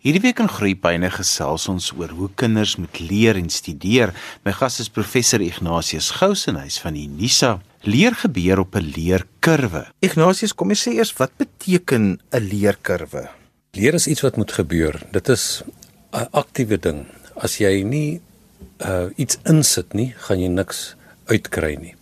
Hierdie week in Groepyne gesels ons oor hoe kinders moet leer en studeer. My gas is professor Ignatius Gous en hy's van die Unisa. Leer gebeur op 'n leerkurwe. Ignatius, kom ons sê eers wat beteken 'n leerkurwe? Leer is iets wat moet gebeur. Dit is 'n aktiewe ding. As jy nie uh iets insit nie, gaan jy niks uitkry nie.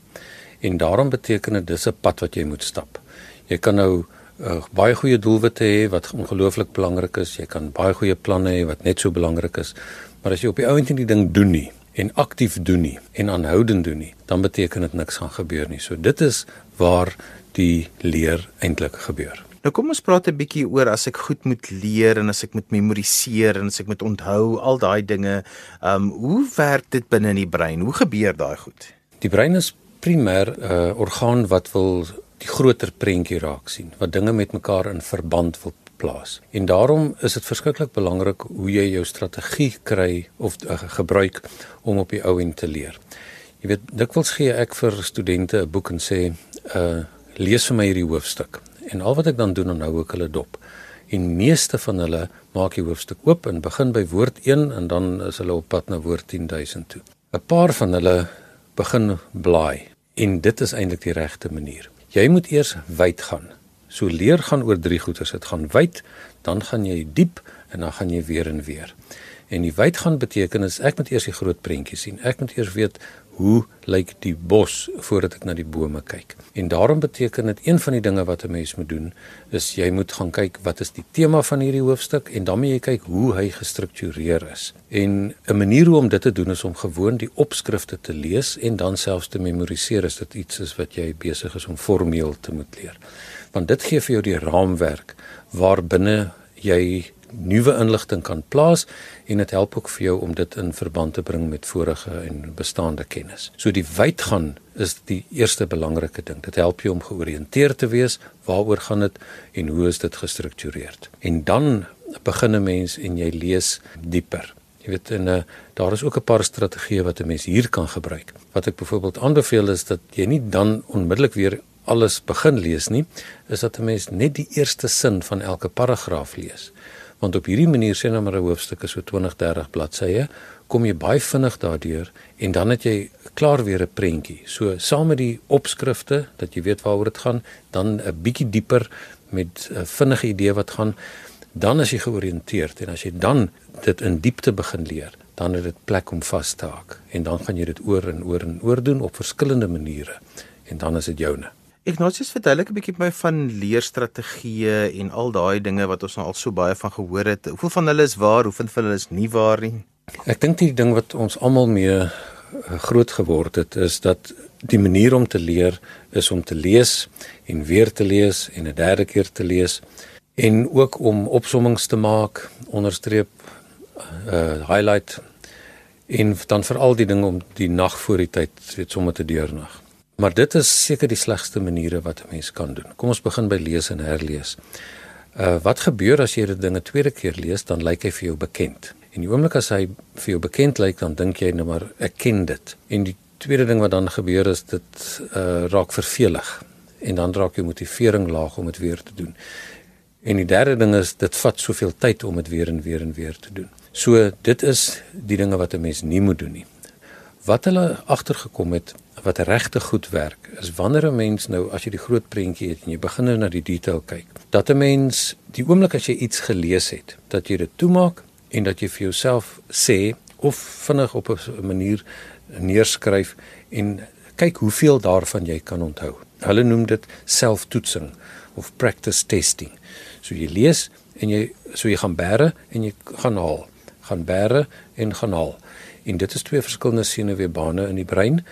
En daarom beteken dit dis 'n pad wat jy moet stap. Jy kan nou uh, baie goeie doelwitte hê wat ongelooflik belangrik is. Jy kan baie goeie planne hê wat net so belangrik is. Maar as jy op die ount nie die ding doen nie en aktief doen nie en aanhoudend doen nie, dan beteken dit niks gaan gebeur nie. So dit is waar die leer eintlik gebeur. Nou kom ons praat 'n bietjie oor as ek goed moet leer en as ek moet memoriseer en as ek moet onthou al daai dinge. Um hoe werk dit binne in die brein? Hoe gebeur daai goed? Die brein is primêr 'n uh, orgaan wat wil die groter prentjie raak sien, wat dinge met mekaar in verband wil plaas. En daarom is dit verskriklik belangrik hoe jy jou strategie kry of uh, gebruik om op die ou end te leer. Jy weet, dikwels gee ek vir studente 'n boek en sê, uh lees vir my hierdie hoofstuk. En al wat ek dan doen, dan hou ek hulle dop. En meeste van hulle maak die hoofstuk oop en begin by woord 1 en dan is hulle op pad na woord 10000 toe. 'n Paar van hulle begin blaai en dit is eintlik die regte manier. Jy moet eers wyd gaan. So leer gaan oor drie goeters. Dit gaan wyd, dan gaan jy diep en dan gaan jy weer en weer. En die wyd gaan beteken is ek moet eers die groot prentjie sien. Ek moet eers weet hoe lyk die bos voordat ek na die bome kyk. En daarom beteken dit een van die dinge wat 'n mens moet doen is jy moet gaan kyk wat is die tema van hierdie hoofstuk en dan moet jy kyk hoe hy gestruktureer is. En 'n manier hoe om dit te doen is om gewoon die opskrifte te lees en dan selfs te memoriseer as dit iets is wat jy besig is om formeel te moet leer. Want dit gee vir jou die raamwerk waarbinne jy nuwe inligting kan plaas en dit help ook vir jou om dit in verband te bring met vorige en bestaande kennis. So die wydgaan is die eerste belangrike ding. Dit help jou om georiënteerd te wees waaroor gaan dit en hoe is dit gestruktureer. En dan begin 'n mens en jy lees dieper. Jy weet en uh, daar is ook 'n paar strategieë wat 'n mens hier kan gebruik. Wat ek byvoorbeeld aanbeveel is dat jy nie dan onmiddellik weer alles begin lees nie, is dat 'n mens net die eerste sin van elke paragraaf lees want op hierdie manier sien nou maar 'n hoofstuk is so 20 30 bladsye kom jy baie vinnig daardeur en dan het jy klaar weer 'n prentjie. So saam met die opskrifte dat jy weet waaroor dit gaan dan 'n bietjie dieper met 'n vinnige idee wat gaan dan as jy georiënteerd en as jy dan dit in diepte begin leer dan het dit plek om vas te haak en dan gaan jy dit oor en oor en oor doen op verskillende maniere en dan is dit joune Ignatius verduidelik 'n bietjie my van leerstrategieë en al daai dinge wat ons nou al so baie van gehoor het. Hoeveel van hulle is waar, hoeveel van hulle is nie waar nie? Ek dink die ding wat ons almal mee eh, groot geword het is dat die manier om te leer is om te lees en weer te lees en 'n derde keer te lees en ook om opsommings te maak, onderstreep, uh highlight en dan veral die ding om die nag voor die tyd weet sommer te deurnag. Maar dit is seker die slegste maniere wat 'n mens kan doen. Kom ons begin by lees en herlees. Uh wat gebeur as jy dit dinge tweede keer lees, dan lyk hy vir jou bekend. En die oomblik as hy vir jou bekend lyk, dan dink jy nou maar ek ken dit. En die tweede ding wat dan gebeur is dit uh raak vervelig en dan raak jou motivering laag om dit weer te doen. En die derde ding is dit vat soveel tyd om dit weer en weer en weer te doen. So dit is die dinge wat 'n mens nie moet doen nie. Wat hulle agtergekom het wat regtig goed werk is wanneer 'n mens nou as jy die groot prentjie het en jy begin nou na die detail kyk dat 'n mens die oomblik as jy iets gelees het dat jy dit toemaak en dat jy vir jouself sê of vinnig op 'n manier neerskryf en kyk hoeveel daarvan jy kan onthou. Hulle noem dit selftoetsing of practice testing. So jy lees en jy so jy gaan bære en jy gaan haal, gaan bære en gaan haal. En dit is twee verskillende senuweebane in die brein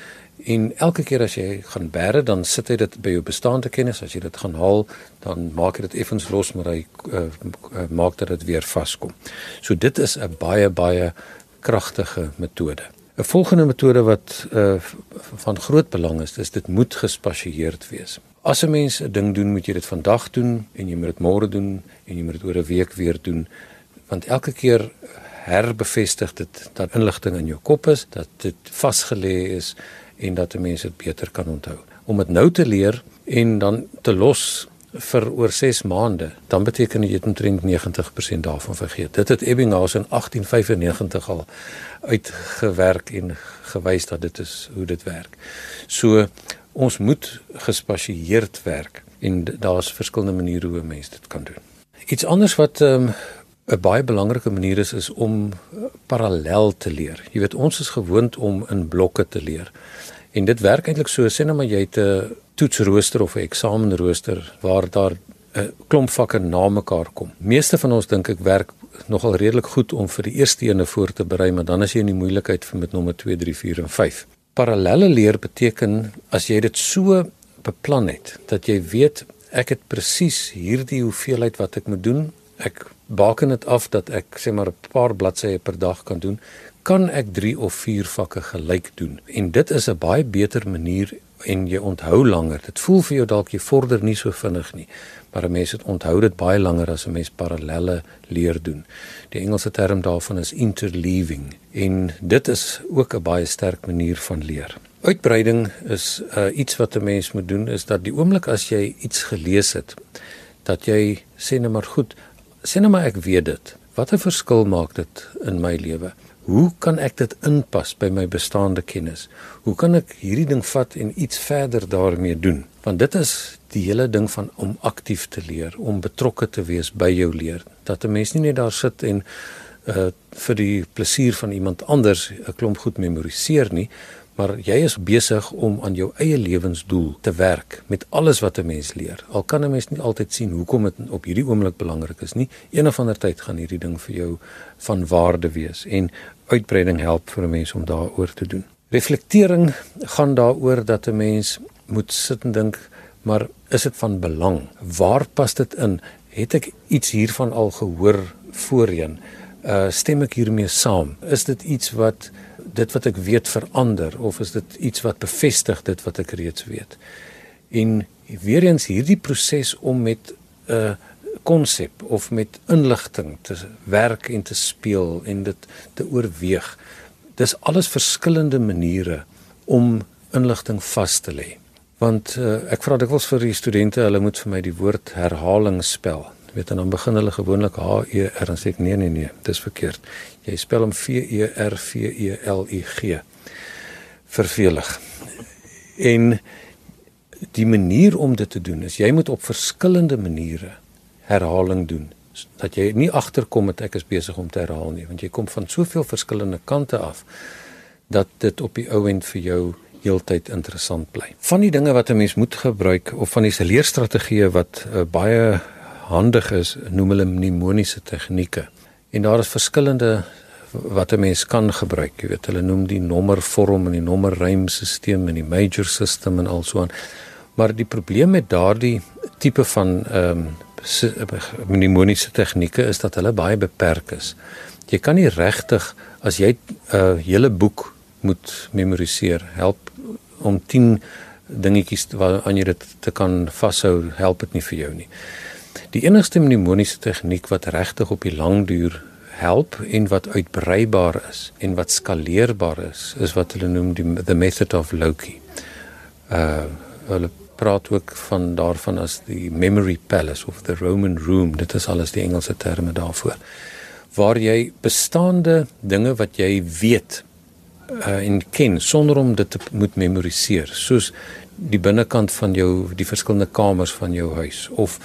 En elke keer as jy gaan bære, dan sit hy dit by jou bestaande kennis. As jy dit gaan haal, dan maak jy dit effens los, maar hy uh, uh, maak dat dit weer vaskom. So dit is 'n baie baie kragtige metode. 'n Volgende metode wat uh, van groot belang is, is dit moet gespasieerd wees. As 'n mens 'n ding doen, moet jy dit vandag doen en jy moet dit môre doen en jy moet dit oor 'n week weer doen, want elke keer herbevestig dit dat inligting in jou kop is, dat dit vasgelê is en dat 'n mens dit beter kan onthou. Om dit nou te leer en dan te los vir oor 6 maande, dan beteken dit jy het omtrent 90% daarvan vergeet. Dit het Ebbinghaus in 1895 al uitgewerk en gewys dat dit is hoe dit werk. So ons moet gespasieerd werk en daar's verskillende maniere hoe 'n mens dit kan doen. Iets anders wat ehm, 'n baie belangrike manier is is om parallel te leer. Jy weet ons is gewoond om in blokke te leer. En dit werk eintlik so, sê nou maar jy het 'n toetsrooster of 'n eksamenrooster waar daar 'n klomp vakke na mekaar kom. Meeste van ons dink ek werk nogal redelik goed om vir die eerste ene voor te berei, maar dan as jy in die moeilikheid vir met nommer 2, 3, 4 en 5. Parallelle leer beteken as jy dit so beplan het dat jy weet ek het presies hierdie hoeveelheid wat ek moet doen. Ek baken dit af dat ek sê maar 'n paar bladsye per dag kan doen kan ek 3 of 4 vakke gelyk doen. En dit is 'n baie beter manier en jy onthou langer. Dit voel vir jou dalk jy vorder nie so vinnig nie, maar 'n mens het onthou dit baie langer as 'n mens parallelle leer doen. Die Engelse term daarvan is interleaving en dit is ook 'n baie sterk manier van leer. Uitbreiding is uh, iets wat 'n mens moet doen is dat die oomblik as jy iets gelees het, dat jy sê net maar goed, sê net maar ek weet dit. Wat 'n verskil maak dit in my lewe? Hoe kan ek dit inpas by my bestaande kennis? Hoe kan ek hierdie ding vat en iets verder daarmee doen? Want dit is die hele ding van om aktief te leer, om betrokke te wees by jou leer. Dat 'n mens nie net daar sit en uh vir die plesier van iemand anders 'n klomp goed memoriseer nie, maar jy is besig om aan jou eie lewensdoel te werk met alles wat 'n mens leer. Al kan 'n mens nie altyd sien hoekom dit op hierdie oomblik belangrik is nie. Eendag van der tyd gaan hierdie ding vir jou van waarde wees en uitbreiding help vir 'n mens om daaroor te doen. Reflektering gaan daaroor dat 'n mens moet sit en dink, maar is dit van belang? Waar pas dit in? Het ek iets hiervan al gehoor voorheen? Uh stem ek hiermee saam? Is dit iets wat dit wat ek weet verander of is dit iets wat bevestig dit wat ek reeds weet? En weer eens hierdie proses om met 'n uh, konsep of met inligting te werk en te speel en dit te oorweeg. Dis alles verskillende maniere om inligting vas te lê. Want uh, ek vra dikwels vir die studente, hulle moet vir my die woord herhaling spel weet en dan begin hulle gewoonlik H E R en sê ek nee nee nee, dis verkeerd. Jy spel hom V E R V E L I G. Vervelig. En die manier om dit te doen is jy moet op verskillende maniere herhaling doen dat jy nie agterkom met ek is besig om te herhaal nie want jy kom van soveel verskillende kante af dat dit op die ou end vir jou heeltyd interessant bly. Van die dinge wat 'n mens moet gebruik of van die leerstrategieë wat uh, baie handig is, noem hulle mnemoniese tegnieke. En daar is verskillende wat 'n mens kan gebruik. Jy weet, hulle noem die nommervorm en die nommerrymstelsel en die major system en also aan. Maar die probleem met daardie tipe van ehm um, mnemoniese tegnieke is dat hulle baie beperk is. Jy kan nie regtig as jy 'n uh, hele boek moet memoriseer, help om 10 dingetjies waaraan jy dit te kan vashou, help dit nie vir jou nie. Die enigste mnemoniese tegniek wat regtig op die lang duur help en wat uitbreibaar is en wat skaleerbaar is, is wat hulle noem die the method of Loki. Uh hulle praat ook van daarvan as die memory palace of the Roman room. Dit is alles die Engelse terme daarvoor. Waar jy bestaande dinge wat jy weet uh en ken sonder om dit te moet memoriseer, soos die binnekant van jou die verskillende kamers van jou huis of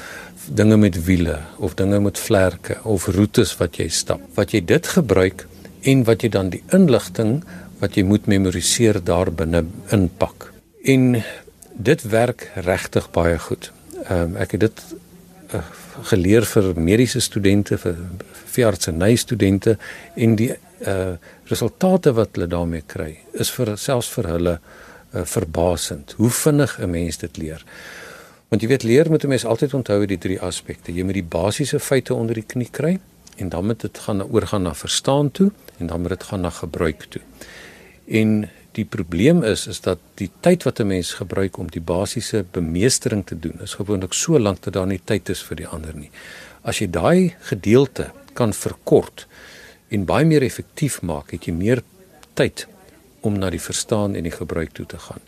dinge met wiele of dinge met vlerke of roetes wat jy stap. Wat jy dit gebruik en wat jy dan die inligting wat jy moet memoriseer daar binne inpak. En dit werk regtig baie goed. Ehm um, ek het dit uh, geleer vir mediese studente, vir veeartseny studente en die uh resultate wat hulle daarmee kry is vir selfs vir hulle uh, verbasend. Hoe vinnig 'n mens dit leer. Want jy weet leer moet 'n mens altyd onthou die drie aspekte. Jy moet die basiese feite onder die knie kry en dan moet dit gaan oorgaan na verstaan toe en dan moet dit gaan na gebruik toe. En die probleem is is dat die tyd wat 'n mens gebruik om die basiese bemeestering te doen is gewoonlik so lank dat daar nie tyd is vir die ander nie. As jy daai gedeelte kan verkort en baie meer effektief maak, het jy meer tyd om na die verstaan en die gebruik toe te gaan.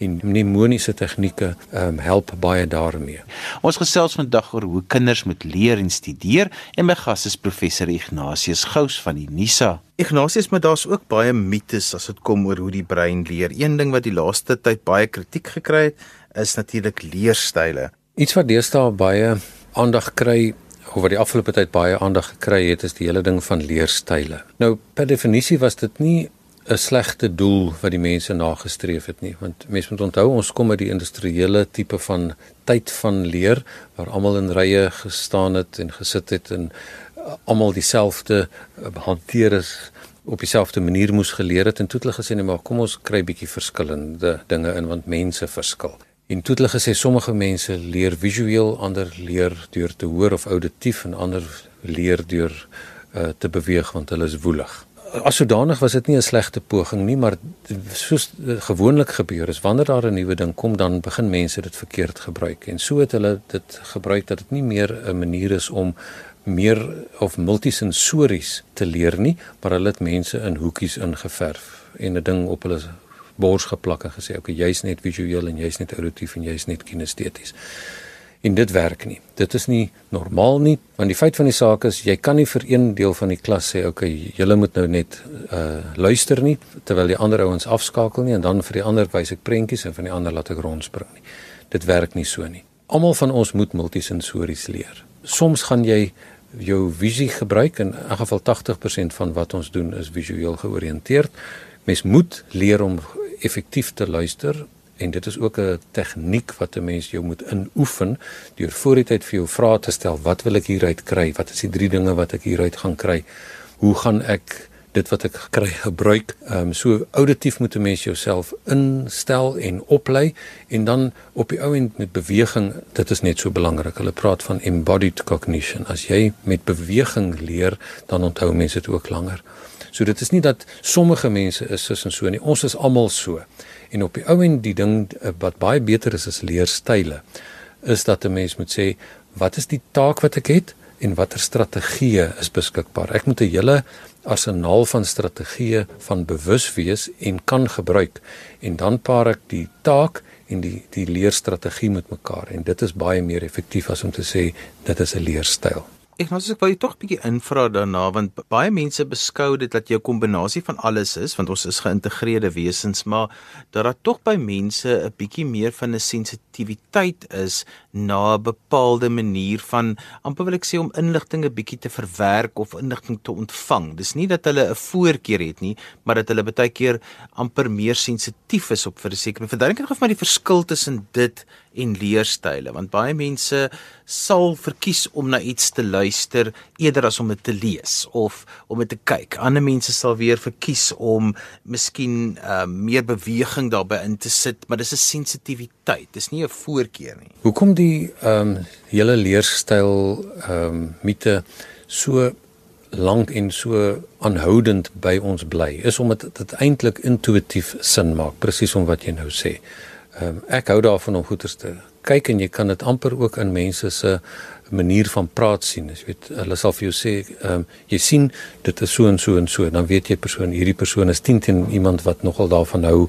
En mnemoniese tegnieke um, help baie daarmee. Ons gesels vandag oor hoe kinders moet leer en studeer en my gas is professor Ignatius Gous van die NISA. Ignatius, maar daar's ook baie mites as dit kom oor hoe die brein leer. Een ding wat die laaste tyd baie kritiek gekry het, is natuurlik leerstyle. Iets wat deesdae baie aandag kry of wat die afgelope tyd baie aandag gekry het is die hele ding van leerstyle. Nou per definisie was dit nie 'n slegte doel wat die mense nagestreef het nie, want mense moet onthou ons kom uit die industriële tipe van tyd van leer waar almal in rye gestaan het en gesit het en uh, almal dieselfde uh, hanteer is op dieselfde manier moes geleer het en toe het hulle gesê nee maar kom ons kry bietjie verskillende dinge in want mense verskil. En toe het hulle gesê sommige mense leer visueel, ander leer deur te hoor of auditief en ander leer deur uh, te beweeg want hulle is woelig. As sodanig was dit nie 'n slegte poging nie, maar soos gewoonlik gebeur is wanneer daar 'n nuwe ding kom, dan begin mense dit verkeerd gebruik. En so het hulle dit gebruik dat dit nie meer 'n manier is om meer of multisensories te leer nie, maar hulle het mense in hoekies ingeverf en 'n ding op hulle bors geplak en gesê okay jy's net visueel en jy's net auditief en jy's net kinesteties. En dit werk nie. Dit is nie normaal nie, want die feit van die saak is jy kan nie vir een deel van die klas sê okay, julle moet nou net uh luister nie terwyl die ander ouens afskakel nie en dan vir die ander wys ek prentjies en van die ander laat ek rondspring nie. Dit werk nie so nie. Almal van ons moet multisensories leer. Soms gaan jy jou visie gebruik en in geval 80% van wat ons doen is visueel georiënteerd. Mens moet leer om effektief te luister en dit is ook 'n tegniek wat 'n mens jou moet inoefen deur voor die tyd vir jou vrae te stel wat wil ek hieruit kry wat is die drie dinge wat ek hieruit gaan kry hoe gaan ek dit wat ek kry gebruik ehm um, so auditief moet 'n mens jouself instel en oplei en dan op die ou end met beweging dit is net so belangrik hulle praat van embodied cognition as jy met beweging leer dan onthou mense dit ook langer So dit is nie dat sommige mense is soos en so nie. Ons is almal so. En op die ou en die ding eh, wat baie beter is as leerstyle is dat 'n mens moet sê wat is die taak wat ek het en watter strategieë is beskikbaar. Ek moet 'n hele arsenaal van strategieë van bewus wees en kan gebruik en dan paar ek die taak en die die leerstrategie met mekaar en dit is baie meer effektief as om te sê dit is 'n leerstyl. Ek nou ek wou tog 'n bietjie invra daarna want baie mense beskou dit dat 'n kombinasie van alles is want ons is geïntegreerde wesens maar dat daar tog by mense 'n bietjie meer van 'n sensitiwiteit is na 'n bepaalde manier van amper wil ek sê om inligting 'n bietjie te verwerk of inligting te ontvang. Dis nie dat hulle 'n voorkeur het nie, maar dat hulle baie keer amper meer sensitief is op vir 'n sekere. Verduidelik gou vir my die verskil tussen dit en leerstyle want baie mense sal verkies om na iets te luister eerder as om dit te lees of om dit te kyk. Ander mense sal weer verkies om miskien uh, meer beweging daarbey in te sit, maar dis 'n sensitiwiteit. Dis nie 'n voorkeur nie. Hoekom die ehm um, hele leerstyl ehm um, mite so lank en so aanhoudend by ons bly is omdat dit eintlik intuïtief sin maak presies om wat jy nou sê. Ehm um, ek hou daarvan om goeters te kyk en jy kan dit amper ook in mense se manier van praat sien. Jy weet, hulle sal vir jou sê, ehm um, jy sien dit is so en so en so, dan weet jy persoon hierdie persoon is teen teen iemand wat nogal daarvan hou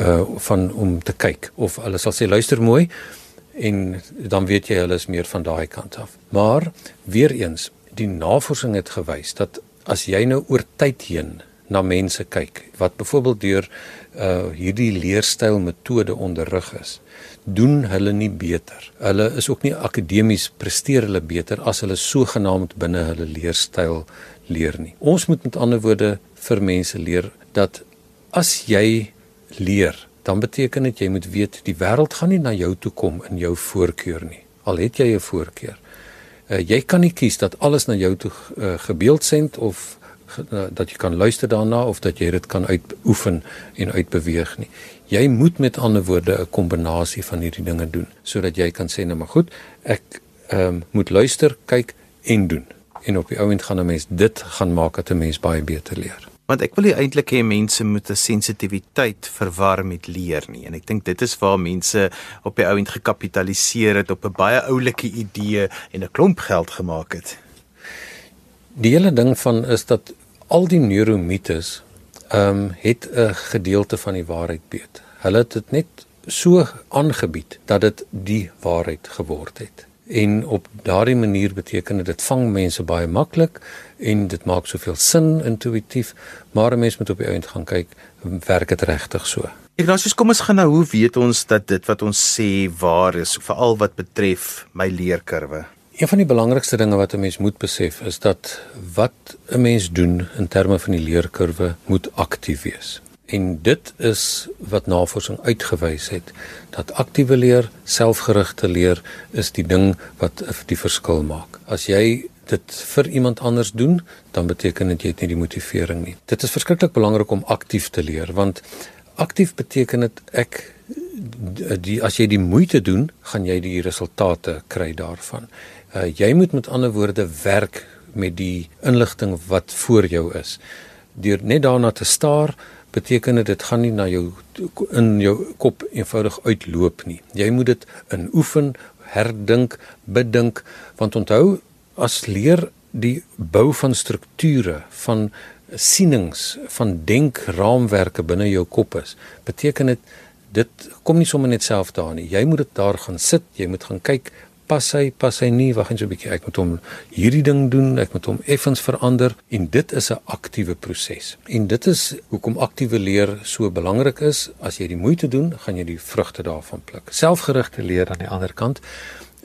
uh van om te kyk of hulle sal sê luister mooi en dan weet jy hulle is meer van daai kant af. Maar weer eens, die navorsing het gewys dat as jy nou oor tyd heen na mense kyk wat byvoorbeeld deur uh hierdie leerstyl metode onderrig is doen hulle nie beter. Hulle is ook nie akademies presteer hulle beter as hulle sogenaamd binne hulle leerstyl leer nie. Ons moet met ander woorde vir mense leer dat as jy leer, dan beteken dit jy moet weet die wêreld gaan nie na jou toe kom in jou voorkeur nie. Al het jy 'n voorkeur. Uh, jy kan nie kies dat alles na jou toe uh, gebeeldsend of Eh, dat jy kan luister daarna of dat jy dit kan uitoefen en uitbeweeg nie. Jy moet met ander woorde 'n kombinasie van hierdie dinge doen sodat jy kan sê nou maar goed, ek ehm um, moet luister, kyk en doen. En op die ouend gaan 'n mens dit gaan maak dat 'n mens baie beter leer. Want ek wil eintlik hê mense moet 'n sensitiwiteit verwar met leer nie en ek dink dit is waar mense op die ouend gekapitaliseer het op 'n baie oulike idee en 'n klomp geld gemaak het. Die hele ding van is dat al die neuromites ehm um, het 'n gedeelte van die waarheid beet. Hulle het dit net so aangebied dat dit die waarheid geword het. En op daardie manier beteken dit dit vang mense baie maklik en dit maak soveel sin intuïtief, maar 'n mens moet op die einde gaan kyk, werk dit regtig so? Ignatius, kom ons gaan nou, hoe weet ons dat dit wat ons sê waar is, veral wat betref my leerkurwe? Een van die belangrikste dinge wat 'n mens moet besef is dat wat 'n mens doen in terme van die leerkurwe moet aktief wees. En dit is wat navorsing uitgewys het dat aktiewe leer, selfgerigte leer is die ding wat die verskil maak. As jy dit vir iemand anders doen, dan beteken dit jy het nie die motivering nie. Dit is verskriklik belangrik om aktief te leer want aktief beteken dit ek die as jy die moeite doen, gaan jy die resultate kry daarvan. Uh, jy moet met ander woorde werk met die inligting wat voor jou is. Deur net daarna te staar, beteken dit dit gaan nie na jou in jou kop eenvoudig uitloop nie. Jy moet dit in oefen, herdink, bedink want onthou as leer die bou van strukture van sienings van denkraamwerke binne jou kop is beteken dit dit kom nie sommer net self daar nie jy moet dit daar gaan sit jy moet gaan kyk pas hy pas hy nie. Wag net so 'n bietjie ek moet hom hierdie ding doen ek moet hom effens verander en dit is 'n aktiewe proses. En dit is hoekom aktiewe leer so belangrik is. As jy die moeite doen gaan jy die vrugte daarvan pluk. Selfgerigte leer aan die ander kant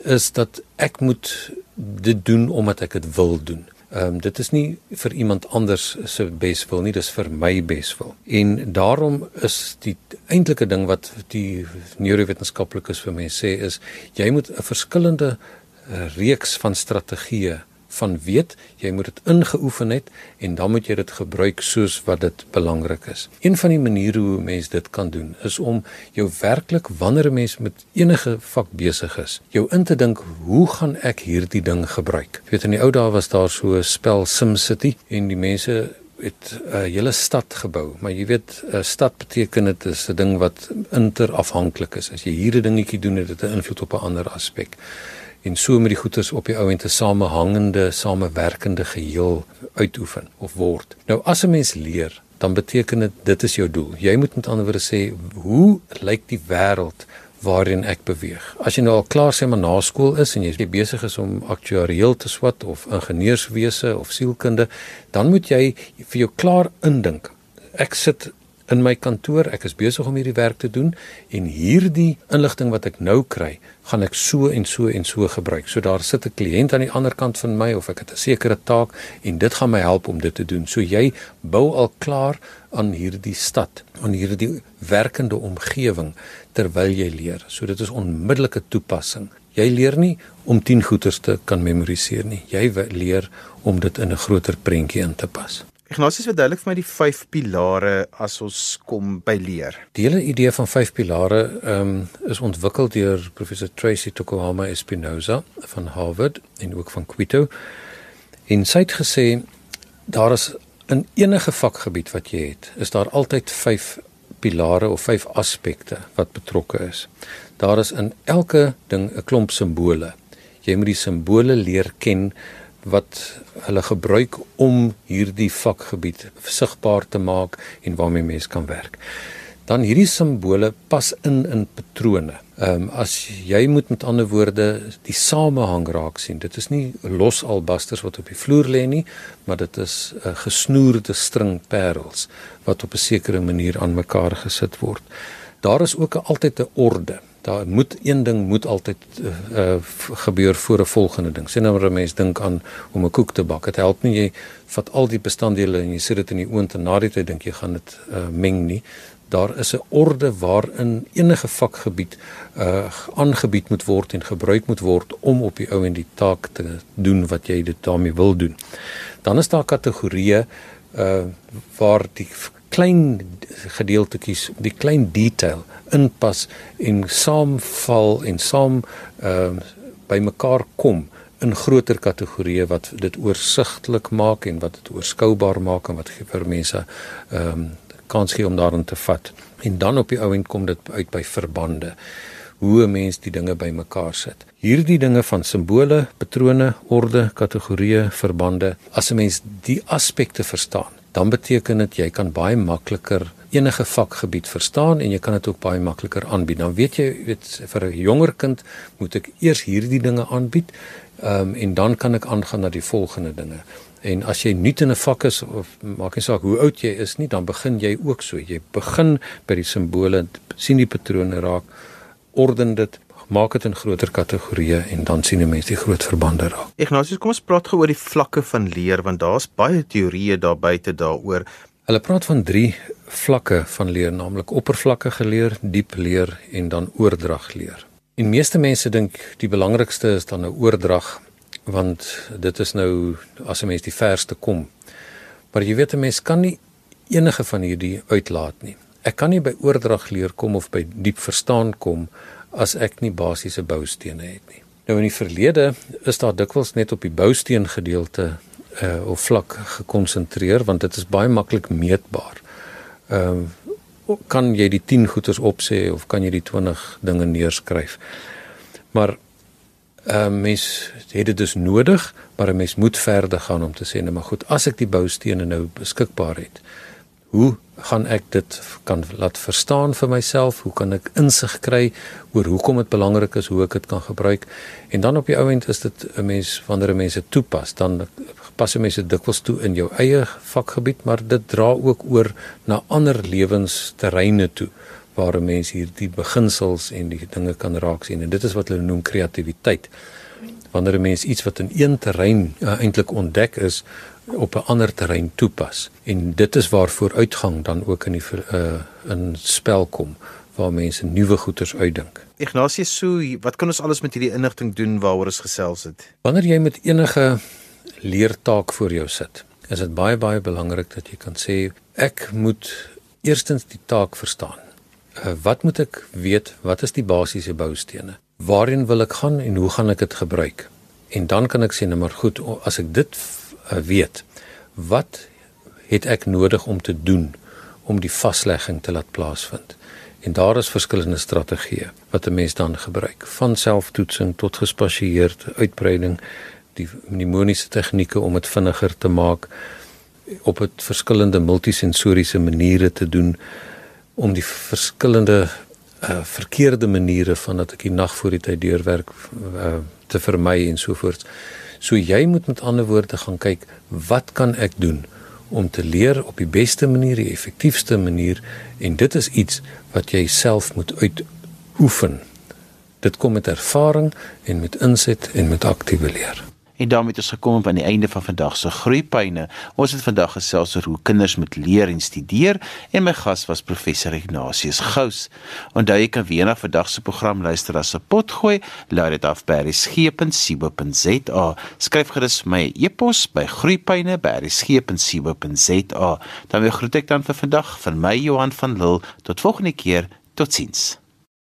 is dat ek moet dit doen omdat ek dit wil doen. Ehm um, dit is nie vir iemand anders se beswil nie, dis vir my beswil. En daarom is die eintlike ding wat die neurowetenskaplikes vir my sê is jy moet 'n verskillende eh, reeks van strategieë van weet, jy moet dit ingeoefen het en dan moet jy dit gebruik soos wat dit belangrik is. Een van die maniere hoe mens dit kan doen is om jou werklik wanneer 'n mens met enige vak besig is, jou in te dink, hoe gaan ek hierdie ding gebruik? Jy weet in die ou dae was daar so 'n spel SimCity en die mense het 'n hele stad gebou, maar jy weet 'n stad beteken dit is 'n ding wat interafhanklik is. As jy hier 'n dingetjie doen, het dit 'n invloed op 'n ander aspek en so met die goeders op die ou en te samehangende, samewerkende geheel uitoefen of word. Nou as 'n mens leer, dan beteken dit dit is jou doel. Jy moet met ander woorde sê, hoe lyk die wêreld waarin ek beweeg? As jy nou al klaar sê maar na skool is en jy is besig is om aktuariël te swat of ingenieurswese of sielkunde, dan moet jy vir jou klaar indink. Ek sit in my kantoor, ek is besig om hierdie werk te doen en hierdie inligting wat ek nou kry, gaan ek so en so en so gebruik. So daar sit 'n kliënt aan die ander kant van my of ek het 'n sekere taak en dit gaan my help om dit te doen. So jy bou al klaar aan hierdie stad, aan hierdie werkende omgewing terwyl jy leer. So dit is onmiddellike toepassing. Jy leer nie om 10 goeters te kan memoriseer nie. Jy leer om dit in 'n groter prentjie in te pas. Ignatius verduidelik vir my die vyf pilare as ons kom by leer. Die hele idee van vyf pilare ehm um, is ontwikkel deur professor Tracy Tokuhama Espinosa van Harvard en ook van Quito. En sy het gesê daar is in enige vakgebied wat jy het, is daar altyd vyf pilare of vyf aspekte wat betrokke is. Daar is in elke ding 'n klomp simbole. Jy moet die simbole leer ken wat hulle gebruik om hierdie vakgebied sigbaar te maak en waarmee mense kan werk. Dan hierdie simbole pas in in patrone. Ehm um, as jy moet met ander woorde die samehang raak sien. Dit is nie los albasters wat op die vloer lê nie, maar dit is 'n gesnoerde string parels wat op 'n sekere manier aan mekaar gesit word. Daar is ook altyd 'n orde daar moet een ding moet altyd uh, gebeur voor 'n volgende ding. Sien nou 'n mens dink aan om 'n koek te bak. Dit help nie jy vat al die bestanddele en jy sit dit in die oond en na die tyd dink jy gaan dit uh, meng nie. Daar is 'n orde waarin enige vakgebied uh aangebied moet word en gebruik moet word om op die ou en die taak te doen wat jy dit daarmee wil doen. Dan is daar kategorieë uh waar die klein gedeeltetjies, die klein detail inpas en saamval en saam ehm uh, bymekaar kom in groter kategorieë wat dit oorsigtelik maak en wat dit oorskoubaar maak en wat vir mense ehm um, kans gee om daarin te vat. En dan op die ou end kom dit uit by verbande. hoe 'n mens die dinge bymekaar sit. Hierdie dinge van simbole, patrone, orde, kategorieë, verbande, as 'n mens die aspekte verstaan, dan beteken dit jy kan baie makliker enige vakgebied verstaan en jy kan dit ook baie makliker aanbied. Dan weet jy, weet vir 'n jonger kind moet ek eers hierdie dinge aanbied, ehm um, en dan kan ek aangaan na die volgende dinge. En as jy nuut in 'n vak is of maak nie saak hoe oud jy is nie, dan begin jy ook so. Jy begin by die simbole, sien die patrone raak, orden dit, maak dit in groter kategorieë en dan sien 'n mens die groot verbande raak. Ignatius, kom ons praat gou oor die vlakke van leer want daar's baie teorieë daar buite daaroor. Hulle praat van 3 vlakke van leer, naamlik oppervlakkige leer, diep leer en dan oordrag leer. En meeste mense dink die belangrikste is dan nou oordrag want dit is nou as 'n mens die verste kom. Maar jy weet 'n mens kan nie enige van hierdie uitlaat nie. Ek kan nie by oordrag leer kom of by diep verstaan kom as ek nie basiese boustene het nie. Nou in die verlede is daar dikwels net op die bousteen gedeelte uh, of vlak gekonsentreer want dit is baie maklik meetbaar. Ehm uh, kan jy die 10 goeders opsê of kan jy die 20 dinge neerskryf. Maar ehm uh, mens het dit dus nodig, maar 'n mens moet verder gaan om te sê, nou maar goed, as ek die boustene nou beskikbaar het, hoe gaan ek dit kan laat verstaan vir myself? Hoe kan ek insig kry oor hoekom dit belangrik is hoe ek dit kan gebruik? En dan op die ou end is dit 'n mens wanneer mense toepas, dan pas mense dikwels toe in jou eie vakgebied, maar dit dra ook oor na ander lewensterreine toe waar 'n mens hierdie beginsels en die dinge kan raak sien en dit is wat hulle noem kreatiwiteit. Wanneer 'n mens iets wat in een terrein uh, eintlik ontdek is op 'n ander terrein toepas en dit is waar vooruitgang dan ook in die uh, in spel kom waar mense nuwe goeders uitdink. Ignatius, so wat kan ons alles met hierdie inligting doen waaroor ons gesels het? Wanneer jy met enige leertaak voor jou sit, is dit baie baie belangrik dat jy kan sê ek moet eerstens die taak verstaan. Uh, wat moet ek weet? Wat is die basiese boustene? Waarheen wil ek gaan en hoe gaan ek dit gebruik? En dan kan ek sê nou maar goed, as ek dit weet, wat het ek nodig om te doen om die vaslegging te laat plaasvind? En daar is verskillende strategieë wat 'n mens dan gebruik, van selftoetsing tot gespasieerde uitbreiding die mnemoniese tegnieke om dit vinniger te maak op 'n verskillende multisensoriese maniere te doen om die verskillende uh, verkeerde maniere van dat ek die nag voor die tyd deurwerk uh, te vermy en so voort. So jy moet met ander woorde gaan kyk wat kan ek doen om te leer op die beste manier, die effektiefste manier en dit is iets wat jy self moet uitoefen. Dit kom met ervaring en met inset en met aktiewe leer. En daarmee het ons gekom aan die einde van vandag se groeipyne. Ons het vandag gesels oor hoe kinders moet leer en studeer en my gas was professor Ignatius Gous. Onthou jy kan weer na vandag se program luister as 'n potgooi. Laat dit af by resgep.co.za. Skryf gerus my e-pos by groeipyne@resgep.co.za. Dan groet ek dan vir vandag van my Johan van Lille. Tot volgende keer. Totsiens.